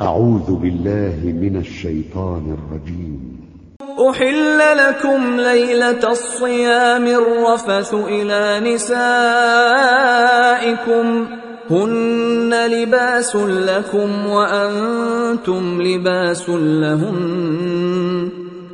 أعوذ بالله من الشيطان الرجيم. أحل لكم ليلة الصيام الرفث إلى نسائكم. هن لباس لكم وأنتم لباس لهن.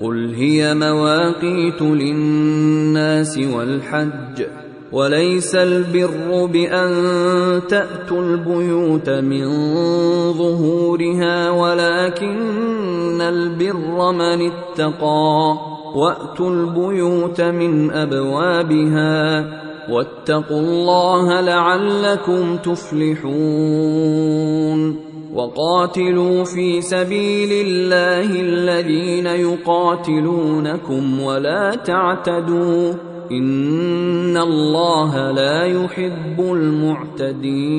قل هي مواقيت للناس والحج وليس البر بان تاتوا البيوت من ظهورها ولكن البر من اتقى واتوا البيوت من ابوابها واتقوا الله لعلكم تفلحون وقاتلوا في سبيل الله الذين يقاتلونكم ولا تعتدوا إن الله لا يحب المعتدين